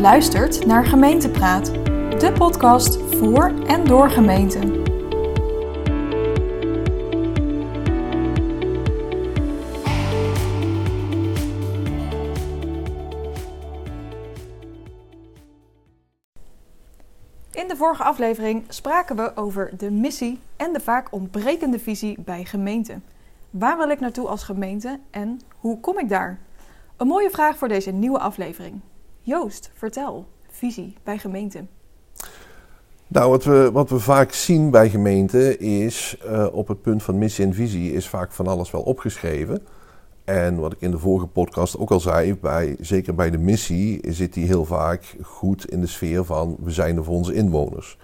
Luistert naar Gemeentepraat, de podcast voor en door gemeenten. In de vorige aflevering spraken we over de missie en de vaak ontbrekende visie bij gemeenten. Waar wil ik naartoe als gemeente en hoe kom ik daar? Een mooie vraag voor deze nieuwe aflevering. Joost, vertel. Visie bij gemeenten. Nou, wat we, wat we vaak zien bij gemeenten is uh, op het punt van missie en visie is vaak van alles wel opgeschreven. En wat ik in de vorige podcast ook al zei, bij, zeker bij de missie zit die heel vaak goed in de sfeer van we zijn er voor onze inwoners.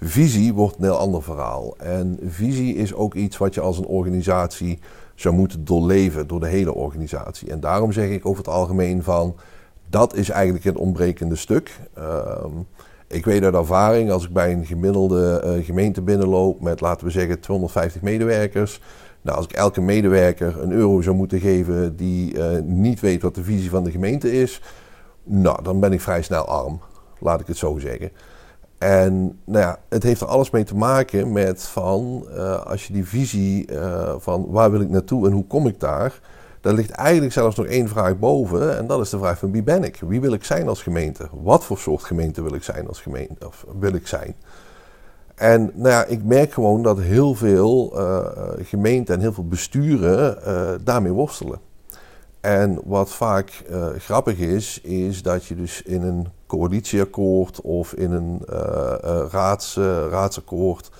Visie wordt een heel ander verhaal. En visie is ook iets wat je als een organisatie zou moeten doorleven door de hele organisatie. En daarom zeg ik over het algemeen van dat is eigenlijk het ontbrekende stuk. Ehm, ik weet uit ervaring, als ik bij een gemiddelde uh, gemeente binnenloop met, laten we zeggen, 250 medewerkers. Nou, als ik elke medewerker een euro zou moeten geven die uh, niet weet wat de visie van de gemeente is, nou, dan ben ik vrij snel arm. Laat ik het zo zeggen. En nou ja, het heeft er alles mee te maken met van, uh, als je die visie van waar wil ik naartoe en hoe kom ik daar, daar ligt eigenlijk zelfs nog één vraag boven. En dat is de vraag van wie ben ik? Wie wil ik zijn als gemeente? Wat voor soort gemeente wil ik zijn als gemeente? Of wil ik zijn? En nou ja, ik merk gewoon dat heel veel uh, gemeenten en heel veel besturen uh, daarmee worstelen. En wat vaak uh, grappig is, is dat je dus in een coalitieakkoord of in een raads, raadsakkoord,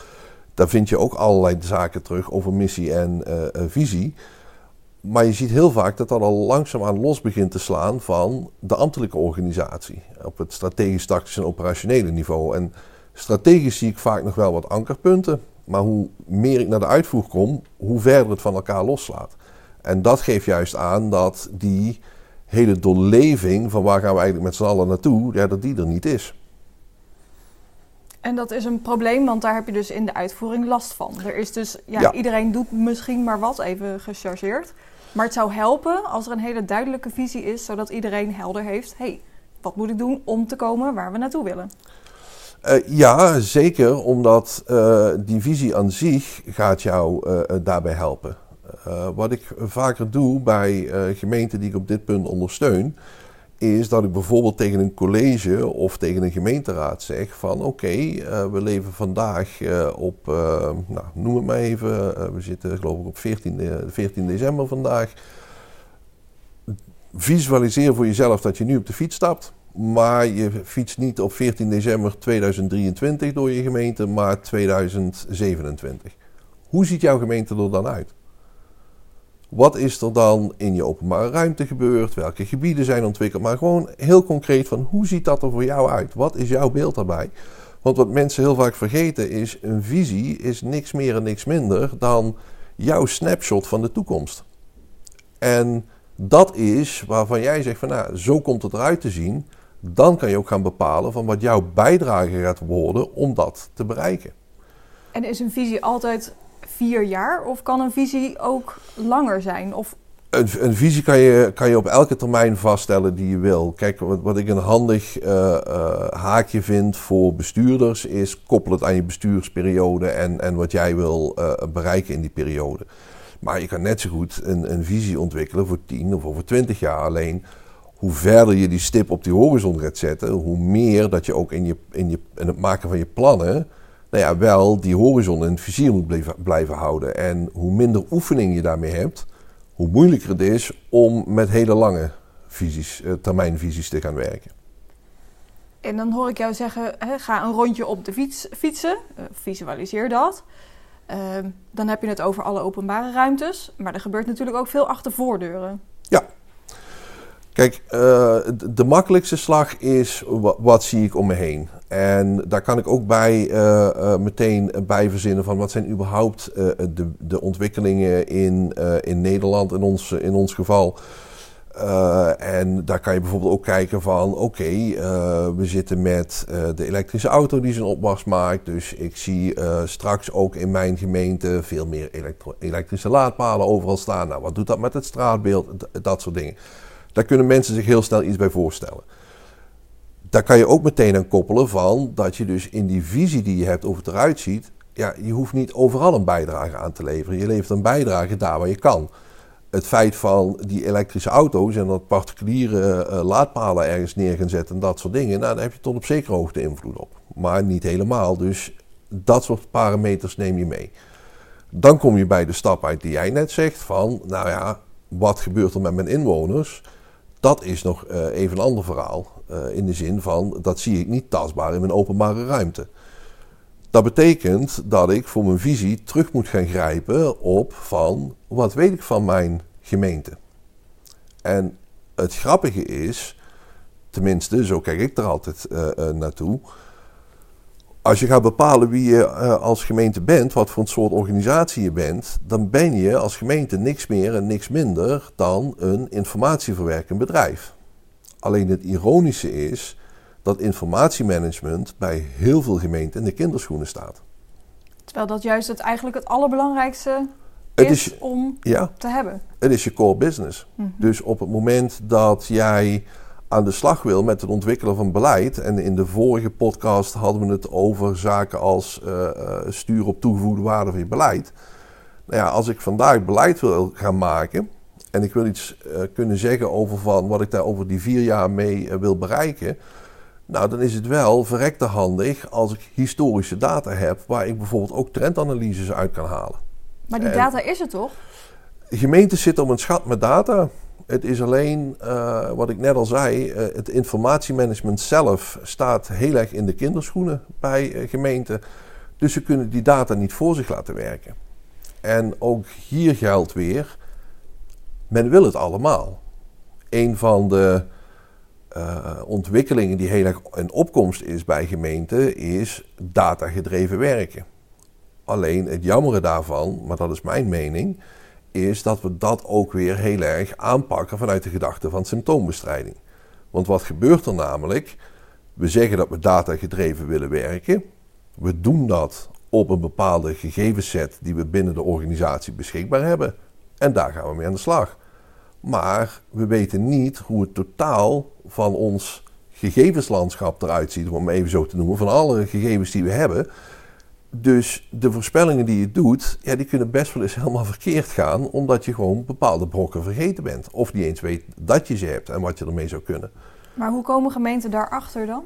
daar vind je ook allerlei zaken terug over missie en visie. Maar je ziet heel vaak dat dat al langzaamaan los begint te slaan van de ambtelijke organisatie. Op het strategisch, tactisch en operationele niveau. En strategisch zie ik vaak nog wel wat ankerpunten. Maar hoe meer ik naar de uitvoer kom, hoe verder het van elkaar loslaat. En dat geeft juist aan dat die hele doorleving van waar gaan we eigenlijk met z'n allen naartoe, ja, dat die er niet is. En dat is een probleem, want daar heb je dus in de uitvoering last van. Er is dus, ja, ja. iedereen doet misschien maar wat, even gechargeerd. Maar het zou helpen als er een hele duidelijke visie is, zodat iedereen helder heeft: hey, wat moet ik doen om te komen waar we naartoe willen? Uh, ja, zeker, omdat uh, die visie aan zich gaat jou uh, daarbij helpen. wat ik vaker doe bij gemeenten die ik op dit punt ondersteun, is dat ik bijvoorbeeld tegen een college of tegen een gemeenteraad zeg van oké, uh, we leven vandaag uh, op, uh, nou, noem het maar even, we zitten geloof ik op 14, 14 december vandaag. Visualiseer voor jezelf dat je nu op de fiets stapt, maar je fietst niet op 14 december 2023 door je gemeente, maar 2027. Hoe ziet jouw gemeente er dan uit? Wat is er dan in je openbare ruimte gebeurd? Welke gebieden zijn ontwikkeld? Maar gewoon heel concreet van hoe ziet dat er voor jou uit? Wat is jouw beeld daarbij? Want wat mensen heel vaak vergeten is, een visie is niks meer en niks minder dan jouw snapshot van de toekomst. En dat is waarvan jij zegt van nou, zo komt het eruit te zien. Dan kan je ook gaan bepalen van wat jouw bijdrage gaat worden om dat te bereiken. En is een visie altijd vier jaar? Of kan een visie ook langer zijn? Of... Een, een visie kan je, kan je op elke termijn vaststellen die je wil. Kijk, wat, wat ik een handig uh, uh, haakje vind voor bestuurders is koppel het aan je bestuursperiode en, en wat jij wil uh, bereiken in die periode. Maar je kan net zo goed een, een visie ontwikkelen voor 10 of over 20 jaar. Alleen hoe verder je die stip op die horizon gaat zetten, hoe meer dat je ook in, je, in, je, in het maken van je plannen nou ja, wel die horizon in het vizier moet blijven, blijven houden. En hoe minder oefening je daarmee hebt, hoe moeilijker het is om met hele lange visies, eh, termijnvisies te gaan werken. En dan hoor ik jou zeggen, ga een rondje op de fiets fietsen, uh, visualiseer dat. Uh, dan heb je het over alle openbare ruimtes, maar er gebeurt natuurlijk ook veel achter voordeuren. Ja. Kijk, uh, de makkelijkste slag is wat, wat, zie ik om me heen. En daar kan ik ook bij uh, uh, meteen bij verzinnen van wat zijn überhaupt de, de, ontwikkelingen in, in Nederland, in ons, in ons geval. en daar kan je bijvoorbeeld ook kijken van oké, we zitten met de elektrische auto die zijn opmars maakt. Dus ik zie straks ook in mijn gemeente veel meer elektrische laadpalen overal staan. Nou, wat doet dat met het straatbeeld? dat soort dingen. Daar kunnen mensen zich heel snel iets bij voorstellen. Daar kan je ook meteen aan koppelen van dat je dus in die visie die je hebt over het eruit ziet, ja, je hoeft niet overal een bijdrage aan te leveren. Je levert een bijdrage daar waar je kan. Het feit van die elektrische auto's en dat particuliere uh, laadpalen ergens neer gaan zetten en dat soort dingen, nou, daar heb je tot op zekere hoogte invloed op. Maar niet helemaal. Dus dat soort parameters neem je mee. Dan kom je bij de stap uit die jij net zegt van, nou ja, wat gebeurt er met mijn inwoners? Dat is nog uh, even een ander verhaal. Uh, in de zin van, dat zie ik niet tastbaar in mijn openbare ruimte. Dat betekent dat ik voor mijn visie terug moet gaan grijpen op van, wat weet ik van mijn gemeente? En het grappige is, tenminste, zo kijk ik er altijd uh, naartoe als je gaat bepalen wie je uh, als gemeente bent, wat voor een soort organisatie je bent, dan ben je als gemeente niks meer en niks minder dan een informatieverwerkend bedrijf. Alleen het ironische is dat informatiemanagement bij heel veel gemeenten in de kinderschoenen staat. Terwijl dat juist het eigenlijk het allerbelangrijkste is, is om ja, te hebben. Het is je core business. Mm -hmm. Dus op het moment dat jij aan de slag wil met het ontwikkelen van beleid. En in de vorige podcast hadden we het over zaken als uh, stuur op toegevoegde waarde van je beleid. Nou ja, als ik vandaag beleid wil gaan maken en ik wil iets uh, kunnen zeggen over van wat ik daar over die vier jaar mee wil bereiken. Nou, dan is het wel verrekte handig als ik historische data heb waar ik bijvoorbeeld ook trendanalyses uit kan halen. Maar die data is er toch? Gemeentes zitten op een schat met data. Het is alleen, uh, wat ik net al zei, uh, het informatiemanagement zelf staat heel erg in de kinderschoenen bij uh, gemeenten. Dus ze kunnen die data niet voor zich laten werken. En ook hier geldt weer, men wil het allemaal. Een van de ontwikkelingen die heel erg in opkomst is bij gemeenten, is datagedreven werken. Alleen het jammere daarvan, maar dat is mijn mening is dat we dat ook weer heel erg aanpakken vanuit de gedachte van symptoombestrijding. Want wat gebeurt er namelijk? We zeggen dat we datagedreven willen werken. We doen dat op een bepaalde gegevensset die we binnen de organisatie beschikbaar hebben. En daar gaan we mee aan de slag. Maar we weten niet hoe het totaal van ons gegevenslandschap eruit ziet, om het even zo te noemen, van alle gegevens die we hebben. Dus de voorspellingen die je doet, ja, die kunnen best wel eens helemaal verkeerd gaan, omdat je gewoon bepaalde brokken vergeten bent. Of niet eens weet dat je ze hebt en wat je ermee zou kunnen. Maar hoe komen gemeenten daarachter dan?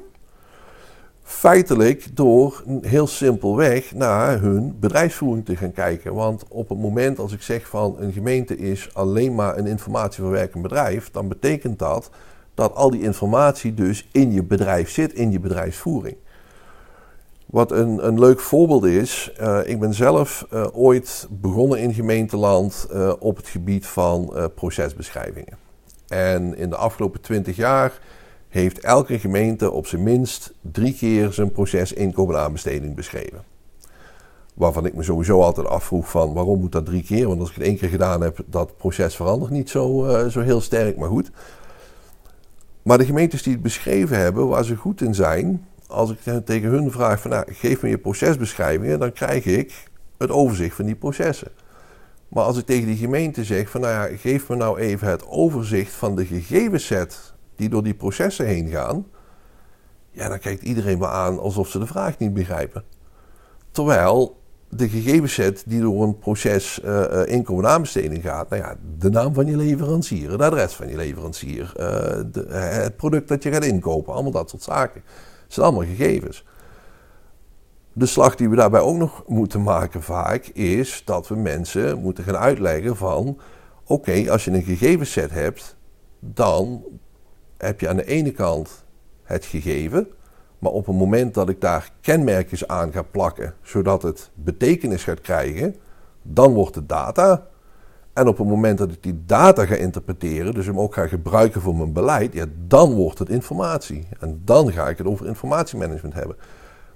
Feitelijk door heel simpelweg naar hun bedrijfsvoering te gaan kijken. Want op het moment als ik zeg van een gemeente is alleen maar een informatieverwerkend bedrijf, dan betekent dat dat al die informatie dus in je bedrijf zit, in je bedrijfsvoering. Wat een, een leuk voorbeeld is, uh, ik ben zelf uh, ooit begonnen in gemeenteland uh, op het gebied van procesbeschrijvingen. En in de afgelopen twintig jaar heeft elke gemeente op zijn minst drie keer zijn proces inkomen aanbesteding beschreven. Waarvan ik me sowieso altijd afvroeg van waarom moet dat drie keer? Want als ik het één keer gedaan heb, dat proces verandert niet zo, zo heel sterk, maar goed. Maar de gemeentes die het beschreven hebben, waar ze goed in zijn, als ik tegen hun vraag van nou, geef me je procesbeschrijvingen, dan krijg ik het overzicht van die processen. Maar als ik tegen die gemeente zeg van nou ja, geef me nou even het overzicht van de gegevensset die door die processen heen gaan, ja, dan kijkt iedereen me aan alsof ze de vraag niet begrijpen. Terwijl de gegevensset die door een proces uh, inkomen aanbesteding gaat, nou ja, de naam van je leverancier, het adres van je leverancier, uh, de, het product dat je gaat inkopen, allemaal dat soort zaken zijn allemaal gegevens. De slag die we daarbij ook nog moeten maken vaak is dat we mensen moeten gaan uitleggen van oké, als je een gegevensset hebt, dan heb je aan de ene kant het gegeven, maar op het moment dat ik daar kenmerkjes aan ga plakken, zodat het betekenis gaat krijgen, dan wordt het data. En op het moment dat ik die data ga interpreteren, dus hem ook ga gebruiken voor mijn beleid, ja, dan wordt het informatie. En dan ga ik het over informatiemanagement hebben.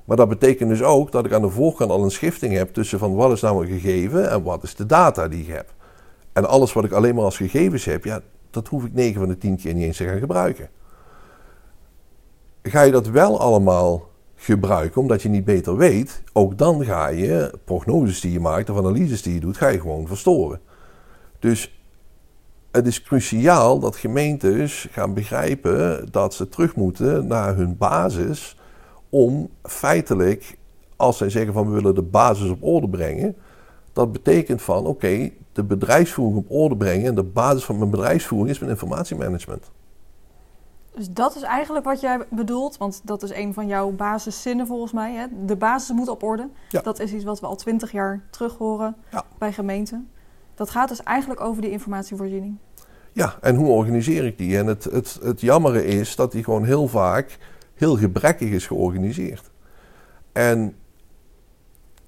Maar dat betekent dus ook dat ik aan de voorkant al een schifting heb tussen van wat is nou een gegeven en wat is de data die ik heb. En alles wat ik alleen maar als gegevens heb, ja, dat hoef ik 9 van de 10 keer niet eens te gaan gebruiken. Ga je dat wel allemaal gebruiken omdat je niet beter weet, ook dan ga je prognoses die je maakt of analyses die je doet, ga je gewoon verstoren. Dus het is cruciaal dat gemeentes gaan begrijpen dat ze terug moeten naar hun basis om feitelijk, als zij zeggen van we willen de basis op orde brengen, dat betekent van oké, de bedrijfsvoering op orde brengen en de basis van mijn bedrijfsvoering is mijn informatiemanagement. Dus dat is eigenlijk wat jij bedoelt, want dat is een van jouw basiszinnen volgens mij. Hè? De basis moet op orde. Ja. Dat is iets wat we al twintig jaar terug horen bij gemeenten. Dat gaat dus eigenlijk over die informatievoorziening. Ja, en hoe organiseer ik die? En het, het, het jammere is dat die gewoon heel vaak heel gebrekkig is georganiseerd. En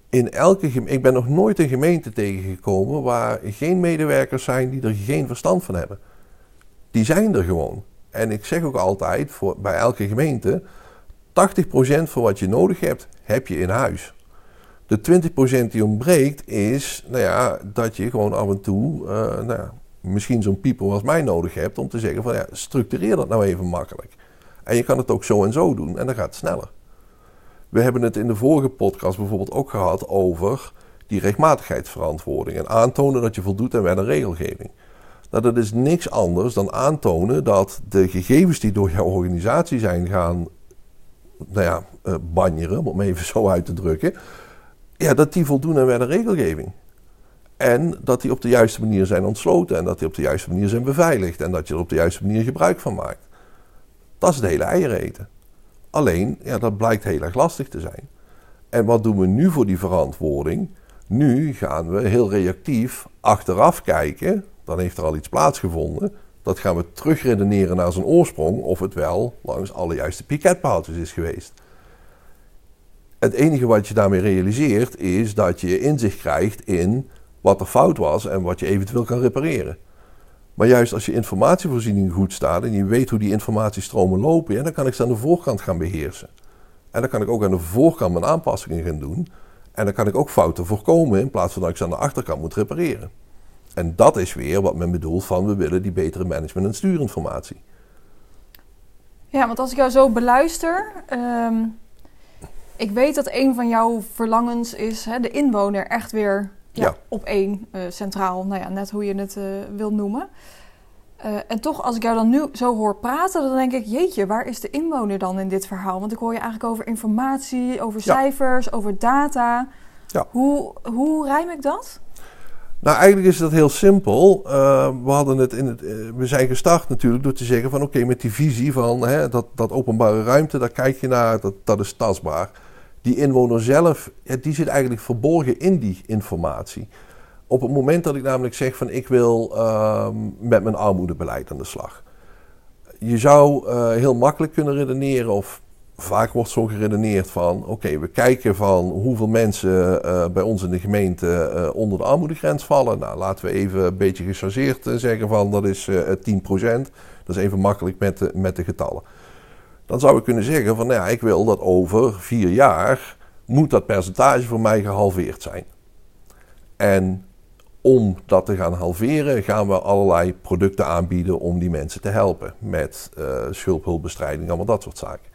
in elke ik ben nog nooit een gemeente tegengekomen waar geen medewerkers zijn die er geen verstand van hebben. Die zijn er gewoon. En ik zeg ook altijd voor, bij elke gemeente: 80% van wat je nodig hebt, heb je in huis. De 20% die ontbreekt is nou ja, dat je gewoon af en toe uh, nou ja, misschien zo'n people als mij nodig hebt om te zeggen van ja, structureer dat nou even makkelijk. En je kan het ook zo en zo doen en dan gaat het sneller. We hebben het in de vorige podcast bijvoorbeeld ook gehad over die rechtmatigheidsverantwoording en aantonen dat je voldoet aan wet en regelgeving. Nou, dat is niks anders dan aantonen dat de gegevens die door jouw organisatie zijn gaan nou ja, uh, banjeren, om even zo uit te drukken, ja, dat die voldoen aan wet regelgeving. En dat die op de juiste manier zijn ontsloten en dat die op de juiste manier zijn beveiligd en dat je er op de juiste manier gebruik van maakt. Dat is het hele eieren eten. Alleen, ja, dat blijkt heel erg lastig te zijn. En wat doen we nu voor die verantwoording? Nu gaan we heel reactief achteraf kijken, dan heeft er al iets plaatsgevonden. Dat gaan we terugredeneren naar zijn oorsprong of het wel langs alle juiste piketpaaltjes is geweest. Het enige wat je daarmee realiseert is dat je inzicht krijgt in wat er fout was en wat je eventueel kan repareren. Maar juist als je informatievoorziening goed staat en je weet hoe die informatiestromen lopen, ja, dan kan ik ze aan de voorkant gaan beheersen. En dan kan ik ook aan de voorkant mijn aanpassingen gaan doen. En dan kan ik ook fouten voorkomen in plaats van dat ik ze aan de achterkant moet repareren. En dat is weer wat men bedoelt van we willen die betere management- en stuurinformatie. Ja, want als ik jou zo beluister, uh, ik weet dat een van jouw verlangens is hè, de inwoner echt weer ja, op één uh, centraal, nou ja, net hoe je het uh, wil noemen. Uh, en toch, als ik jou dan nu zo hoor praten, dan denk ik, jeetje, waar is de inwoner dan in dit verhaal? Want ik hoor je eigenlijk over informatie, over cijfers, over data. Ja. Hoe, hoe rijm ik dat? Nou, eigenlijk is dat heel simpel. we, hadden het in het, we zijn gestart natuurlijk door te zeggen van oké, met die visie van hè, dat, dat openbare ruimte, daar kijk je naar, dat, dat is tastbaar die inwoner zelf, die zit eigenlijk verborgen in die informatie. Op het moment dat ik namelijk zeg van ik wil uh, met mijn armoedebeleid aan de slag. Je zou uh, heel makkelijk kunnen redeneren of vaak wordt zo geredeneerd van oké, we kijken van hoeveel mensen uh, bij ons in de gemeente uh, onder de armoedegrens vallen. Nou, laten we even een beetje gechargeerd zeggen van dat is 10%. Dat is even makkelijk met de, met de getallen dan zou ik kunnen zeggen van nou ja, ik wil dat over vier jaar moet dat percentage voor mij gehalveerd zijn. En om dat te gaan halveren gaan we allerlei producten aanbieden om die mensen te helpen met uh, schulphulpbestrijding, allemaal dat soort zaken.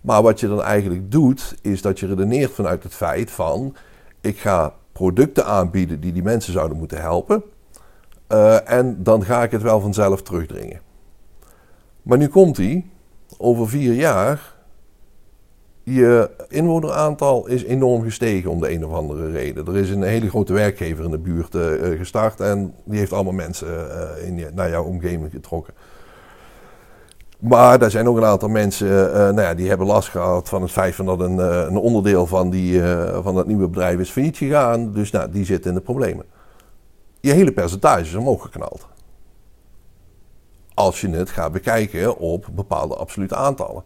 Maar wat je dan eigenlijk doet, is dat je redeneert vanuit het feit van ik ga producten aanbieden die die mensen zouden moeten helpen. Uh, en dan ga ik het wel vanzelf terugdringen. Maar nu komt hij over vier jaar, je inwoneraantal is enorm gestegen om de een of andere reden. Er is een hele grote werkgever in de buurt uh, gestart en die heeft allemaal mensen uh, in je, naar jouw omgeving getrokken. Maar er zijn ook een aantal mensen nou ja, die hebben last gehad van het feit van dat een, een onderdeel van, die, van dat nieuwe bedrijf is failliet gegaan. Dus nou, die zitten in de problemen. Je hele percentage is omhoog geknald als je het gaat bekijken op bepaalde absolute aantallen.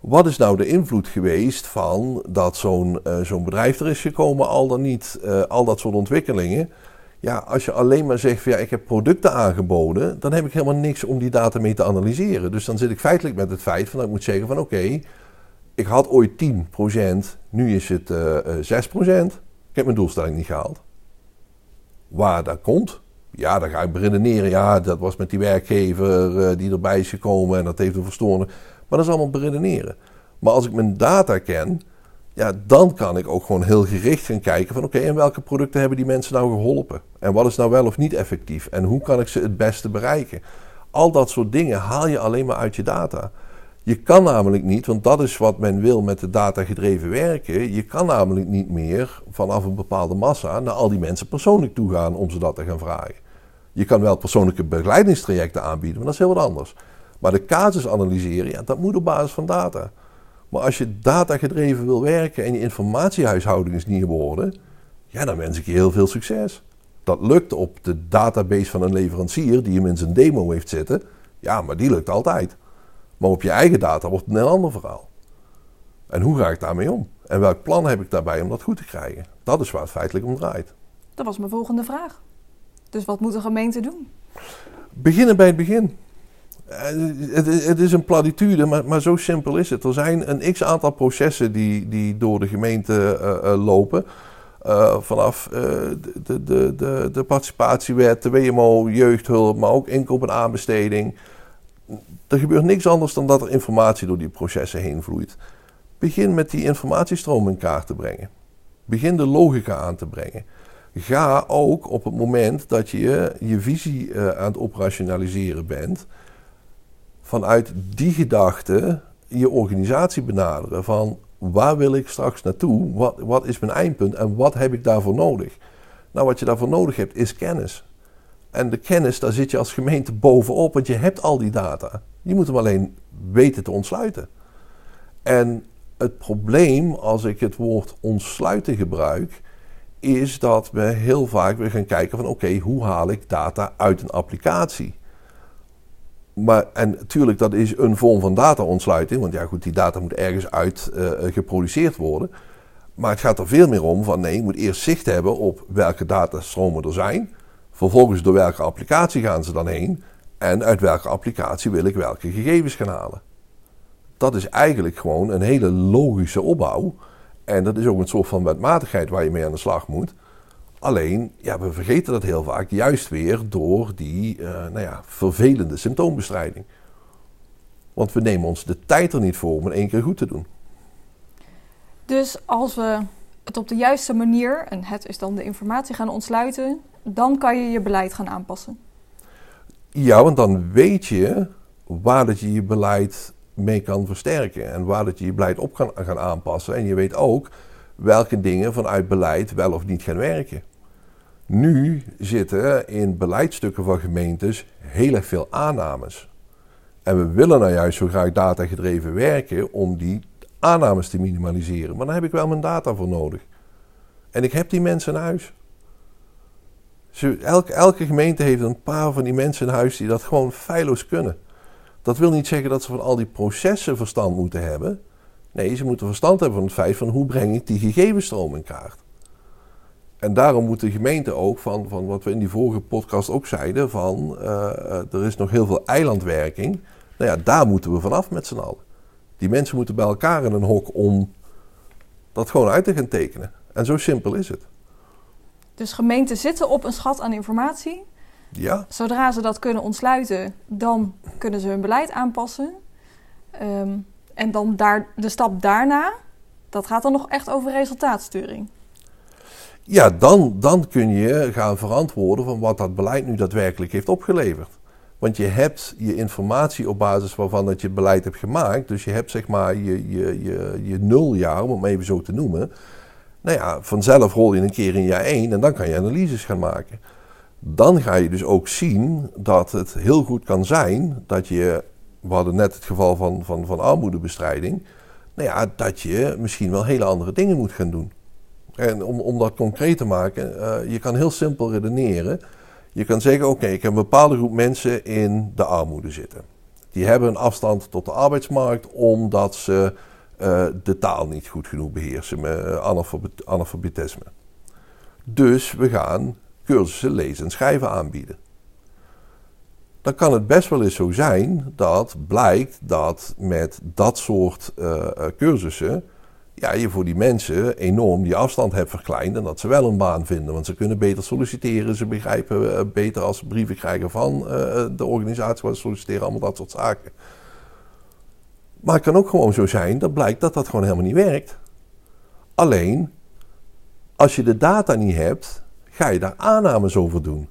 Wat is nou de invloed geweest van dat zo'n uh, zo'n bedrijf er is gekomen, al dan niet, uh, al dat soort ontwikkelingen? Ja, als je alleen maar zegt van ja, ik heb producten aangeboden, dan heb ik helemaal niks om die data mee te analyseren. Dus dan zit ik feitelijk met het feit van dat ik moet zeggen van oké, ik had ooit 10%, nu is het uh, eh, 6%. Ik heb mijn doelstelling niet gehaald. Waar dat komt, ja, dan ga ik beredeneren. Ja, dat was met die werkgever uh, die erbij is gekomen en dat heeft een verstoren. Maar dat is allemaal beredeneren. Maar als ik mijn data ken, ja, dan kan ik ook gewoon heel gericht gaan kijken van oké, en welke producten hebben die mensen nou geholpen? En wat is nou wel of niet effectief? En hoe kan ik ze het beste bereiken? Al dat soort dingen haal je alleen maar uit je data. Je kan namelijk niet, want dat is wat men wil met de data gedreven werken. Je kan namelijk niet meer vanaf een bepaalde massa naar al die mensen persoonlijk toe gaan om ze dat te gaan vragen. Je kan wel persoonlijke begeleidingstrajecten aanbieden, maar dat is heel wat anders. Maar de casus analyseren, dat moet op basis van data. Maar als je data gedreven wil werken en je informatiehuishouding is niet geworden, ja, dan wens ik je heel veel succes. Dat lukt op de database van een leverancier die hem in zijn demo heeft zitten. Ja, maar die lukt altijd. Maar op je eigen data wordt het een ander verhaal. En hoe ga ik daarmee om? En welk plan heb ik daarbij om dat goed te krijgen? Dat is waar het feitelijk om draait. Dat was mijn volgende vraag. Dus wat moet een gemeente doen? Beginnen bij het begin. Eh, het, is een platitude, maar, zo simpel is het. Er zijn een x aantal processen die, die door de gemeente uh, uh, lopen. vanaf de, de, de, de, participatiewet, de WMO, jeugdhulp, maar ook inkoop en aanbesteding. Er gebeurt niks anders dan dat er informatie door die processen heen vloeit. Begin met die informatiestroom in kaart te brengen. Begin de logica aan te brengen. Ga ook op het moment dat je je visie aan het operationaliseren bent vanuit die gedachte je organisatie benaderen. Van waar wil ik straks naartoe? Wat, wat is mijn eindpunt en wat heb ik daarvoor nodig? Nou, wat je daarvoor nodig hebt is kennis. En de kennis, daar zit je als gemeente bovenop, want je hebt al die data. Je moet hem alleen weten te ontsluiten. En het probleem, als ik het woord ontsluiten gebruik, is dat we heel vaak weer gaan kijken van oké, hoe haal ik data uit een applicatie? maar, en natuurlijk, dat is een vorm van data-ontsluiting. Want ja, goed, die data moet ergens uit uh, geproduceerd worden. Maar het gaat er veel meer om van nee, je moet eerst zicht hebben op welke datastromen er zijn. Vervolgens door welke applicatie gaan ze dan heen. En uit welke applicatie wil ik welke gegevens gaan halen. Dat is eigenlijk gewoon een hele logische opbouw. En dat is ook een soort van wetmatigheid waar je mee aan de slag moet. Alleen, ja, we vergeten dat heel vaak, juist weer door die uh, nou ja, vervelende symptoombestrijding. Want we nemen ons de tijd er niet voor om het één keer goed te doen. Dus als we het op de juiste manier, en het is dan de informatie, gaan ontsluiten, dan kan je je beleid gaan aanpassen. Ja, want dan weet je waar dat je je beleid mee kan versterken en waar dat je je beleid op kan gaan aanpassen. En je weet ook welke dingen vanuit beleid wel of niet gaan werken. Nu zitten in beleidstukken van gemeentes heel erg veel aannames. En we willen nou juist zo graag datagedreven werken om die aannames te minimaliseren. Maar dan heb ik wel mijn data voor nodig. En ik heb die mensen in huis. Elke, elke gemeente heeft een paar van die mensen in huis die dat gewoon feilloos kunnen. Dat wil niet zeggen dat ze van al die processen verstand moeten hebben. Nee, ze moeten verstand hebben van het feit van hoe breng ik die gegevensstroom in kaart. En daarom moet de gemeente ook, van, van wat we in die vorige podcast ook zeiden, van uh, er is nog heel veel eilandwerking. Nou ja, daar moeten we vanaf met z'n allen. Die mensen moeten bij elkaar in een hok om dat gewoon uit te gaan tekenen. En zo simpel is het. Dus gemeenten zitten op een schat aan informatie. Ja. Zodra ze dat kunnen ontsluiten, dan kunnen ze hun beleid aanpassen. Ehm, en dan daar, de stap daarna, dat gaat dan nog echt over resultaatsturing. Ja, dan, dan kun je gaan verantwoorden van wat dat beleid nu daadwerkelijk heeft opgeleverd. Want je hebt je informatie op basis waarvan dat je het beleid hebt gemaakt. Dus je hebt zeg maar je, je, je, je nuljaar, om het maar even zo te noemen. Nou ja, vanzelf rol je een keer in jaar 1 en dan kan je analyses gaan maken. Dan ga je dus ook zien dat het heel goed kan zijn dat je, we hadden net het geval van, van, van armoedebestrijding. Nou ja, dat je misschien wel hele andere dingen moet gaan doen. En om, om dat concreet te maken, uh, je kan heel simpel redeneren. Je kan zeggen, oké, ik heb een bepaalde groep mensen in de armoede zitten. Die hebben een afstand tot de arbeidsmarkt omdat ze uh, de taal niet goed genoeg beheersen met uh, analfabetisme. Dus we gaan cursussen lezen en schrijven aanbieden. Dan kan het best wel eens zo zijn dat blijkt dat met dat soort cursussen ja, je voor die mensen enorm die afstand hebt verkleind en dat ze wel een baan vinden. Want ze kunnen beter solliciteren, ze begrijpen eh, beter als ze brieven krijgen van de organisatie waar ze solliciteren, allemaal dat soort zaken. Maar het kan ook gewoon zo zijn dat blijkt dat dat gewoon helemaal niet werkt. Alleen, als je de data niet hebt, ga je daar aannames over doen.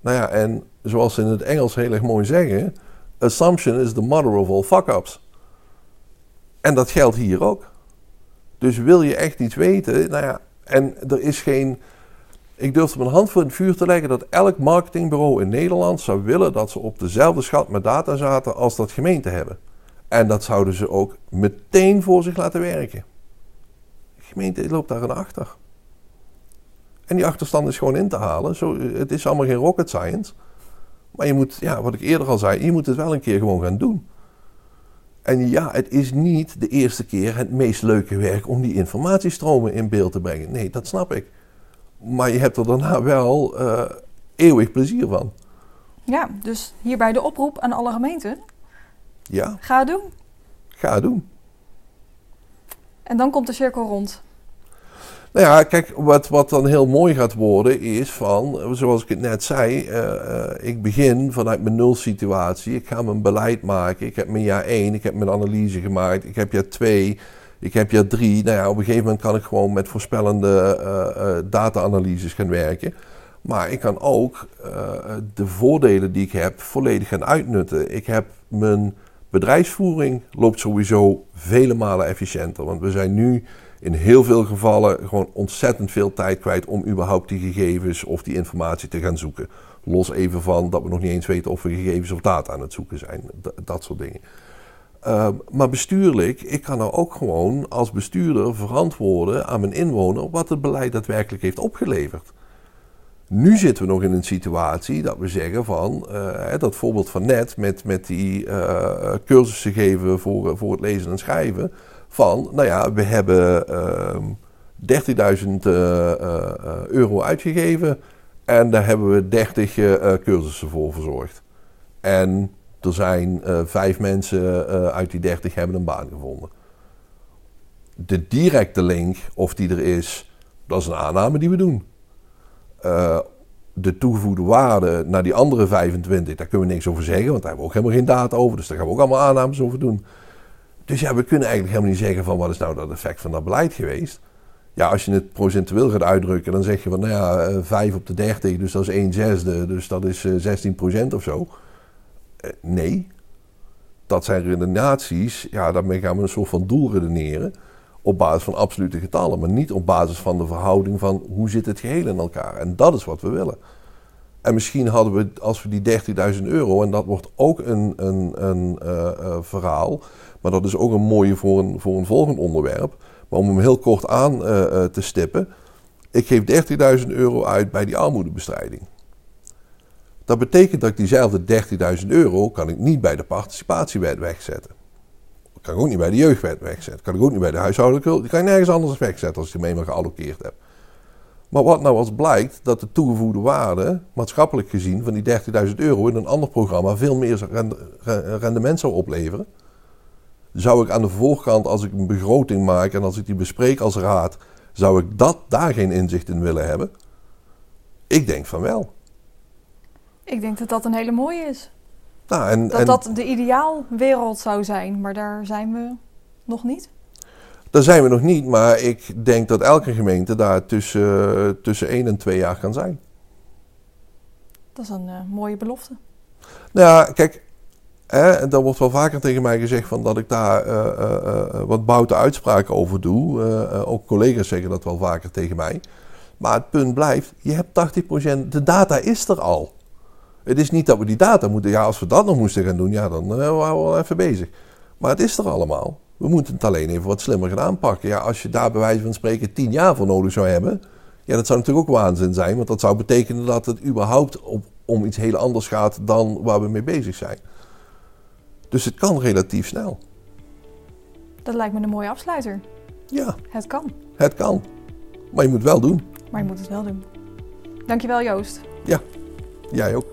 Nou ja, en zoals ze in het Engels heel erg mooi zeggen, assumption is the mother of all fuck-ups. En dat geldt hier ook. Dus wil je echt iets weten, nou ja, en er is geen. Ik durf mijn hand voor het vuur te leggen dat elk marketingbureau in Nederland zou willen dat ze op dezelfde schat met data zaten als dat gemeente hebben. En dat zouden ze ook meteen voor zich laten werken. De gemeente loopt daar aan achter. En die achterstand is gewoon in te halen. Zo, het is allemaal geen rocket science. Maar je moet, ja, wat ik eerder al zei, je moet het wel een keer gewoon gaan doen. En ja, het is niet de eerste keer het meest leuke werk om die informatiestromen in beeld te brengen. Nee, dat snap ik. Maar je hebt er daarna wel uh, eeuwig plezier van. Ja, dus hierbij de oproep aan alle gemeenten. Ja. Ga het doen. Ga het doen. En dan komt de cirkel rond. Nou ja, kijk, wat, wat dan heel mooi gaat worden is van, zoals ik het net zei, uh, ik begin vanuit mijn nul situatie. Ik ga mijn beleid maken. Ik heb mijn jaar 1, ik heb mijn analyse gemaakt. Ik heb jaar 2, ik heb jaar 3. Nou ja, op een gegeven moment kan ik gewoon met voorspellende uh, data-analyses gaan werken. Maar ik kan ook de voordelen die ik heb volledig gaan uitnutten. Ik heb mijn bedrijfsvoering loopt sowieso vele malen efficiënter. Want we zijn nu in heel veel gevallen gewoon ontzettend veel tijd kwijt om überhaupt die gegevens of die informatie te gaan zoeken. Los even van dat we nog niet eens weten of we gegevens of data aan het zoeken zijn. dat soort dingen. Ehm, maar bestuurlijk, ik kan nou ook gewoon als bestuurder verantwoorden aan mijn inwoner wat het beleid daadwerkelijk heeft opgeleverd. Nu zitten we nog in een situatie dat we zeggen van, uh, dat voorbeeld van net met, met die uh, cursussen geven voor, voor het lezen en schrijven van, nou ja, we hebben uh, 30.000 uh, euro uitgegeven en daar hebben we 30 uh, cursussen voor verzorgd. En er zijn vijf mensen uit die 30 hebben een baan gevonden. De directe link, of die er is, dat is een aanname die we doen. de toegevoegde waarde naar die andere 25, daar kunnen we niks over zeggen, want daar hebben we ook helemaal geen data over. Dus daar gaan we ook allemaal aannames over doen. Dus ja, we kunnen eigenlijk helemaal niet zeggen van wat is nou dat effect van dat beleid geweest. Ja, als je het procentueel gaat uitdrukken, dan zeg je van nou ja, 5 eh, op de 30, dus dat is 1 zesde, dus dat is 16 eh, procent of zo. Eh, nee, dat zijn redenaties, ja, daarmee gaan we een soort van doel redeneren op basis van absolute getallen, maar niet op basis van de verhouding van hoe zit het geheel in elkaar. En dat is wat we willen. En misschien hadden we, als we die 30.000 euro, en dat wordt ook een, een, een verhaal, maar dat is ook een mooie voor een, voor een volgend onderwerp. Maar om hem heel kort aan uh, te stippen. Ik geef 30.000 euro uit bij die armoedebestrijding. Dat betekent dat diezelfde 30.000 euro kan ik niet bij de participatiewet wegzetten. Kan ik ook niet bij de jeugdwet wegzetten. kan ik ook niet bij de huishoudelijke. Die kan ik nergens anders wegzetten als ik hem eenmaal geallokeerd heb. Maar wat nou als blijkt dat de toegevoegde waarde, maatschappelijk gezien, van die 30.000 euro in een ander programma veel meer rendement zou opleveren zou ik aan de voorkant, als ik een begroting maak en als ik die bespreek als raad, zou ik dat, daar geen inzicht in willen hebben? Ik denk van wel. Ik denk dat dat een hele mooie is. Nou, en, dat dat de ideaalwereld zou zijn, maar daar zijn we nog niet. Daar zijn we nog niet, maar ik denk dat elke gemeente daar tussen, tussen één en twee jaar kan zijn. Dat is een uh, mooie belofte. Nou ja, kijk, en daar wordt wel vaker tegen mij gezegd van dat ik daar uh, uh, wat boute uitspraken over doe. ook collega's zeggen dat wel vaker tegen mij. Maar het punt blijft, je hebt 80%, de data is er al. Het is niet dat we die data moeten, ja als we dat nog moesten gaan doen, ja dan waren we wel even bezig. Maar het is er allemaal. We moeten het alleen even wat slimmer gaan aanpakken. Ja, als je daar bij wijze van spreken 10 jaar voor nodig zou hebben, ja dat zou natuurlijk ook waanzin zijn. Want dat zou betekenen dat het überhaupt om iets heel anders gaat dan waar we mee bezig zijn. Dus het kan relatief snel. Dat lijkt me een mooie afsluiter. Ja. Het kan. Het kan. Maar je moet het wel doen. Maar je moet het wel doen. Dankjewel Joost. Ja, jij ook.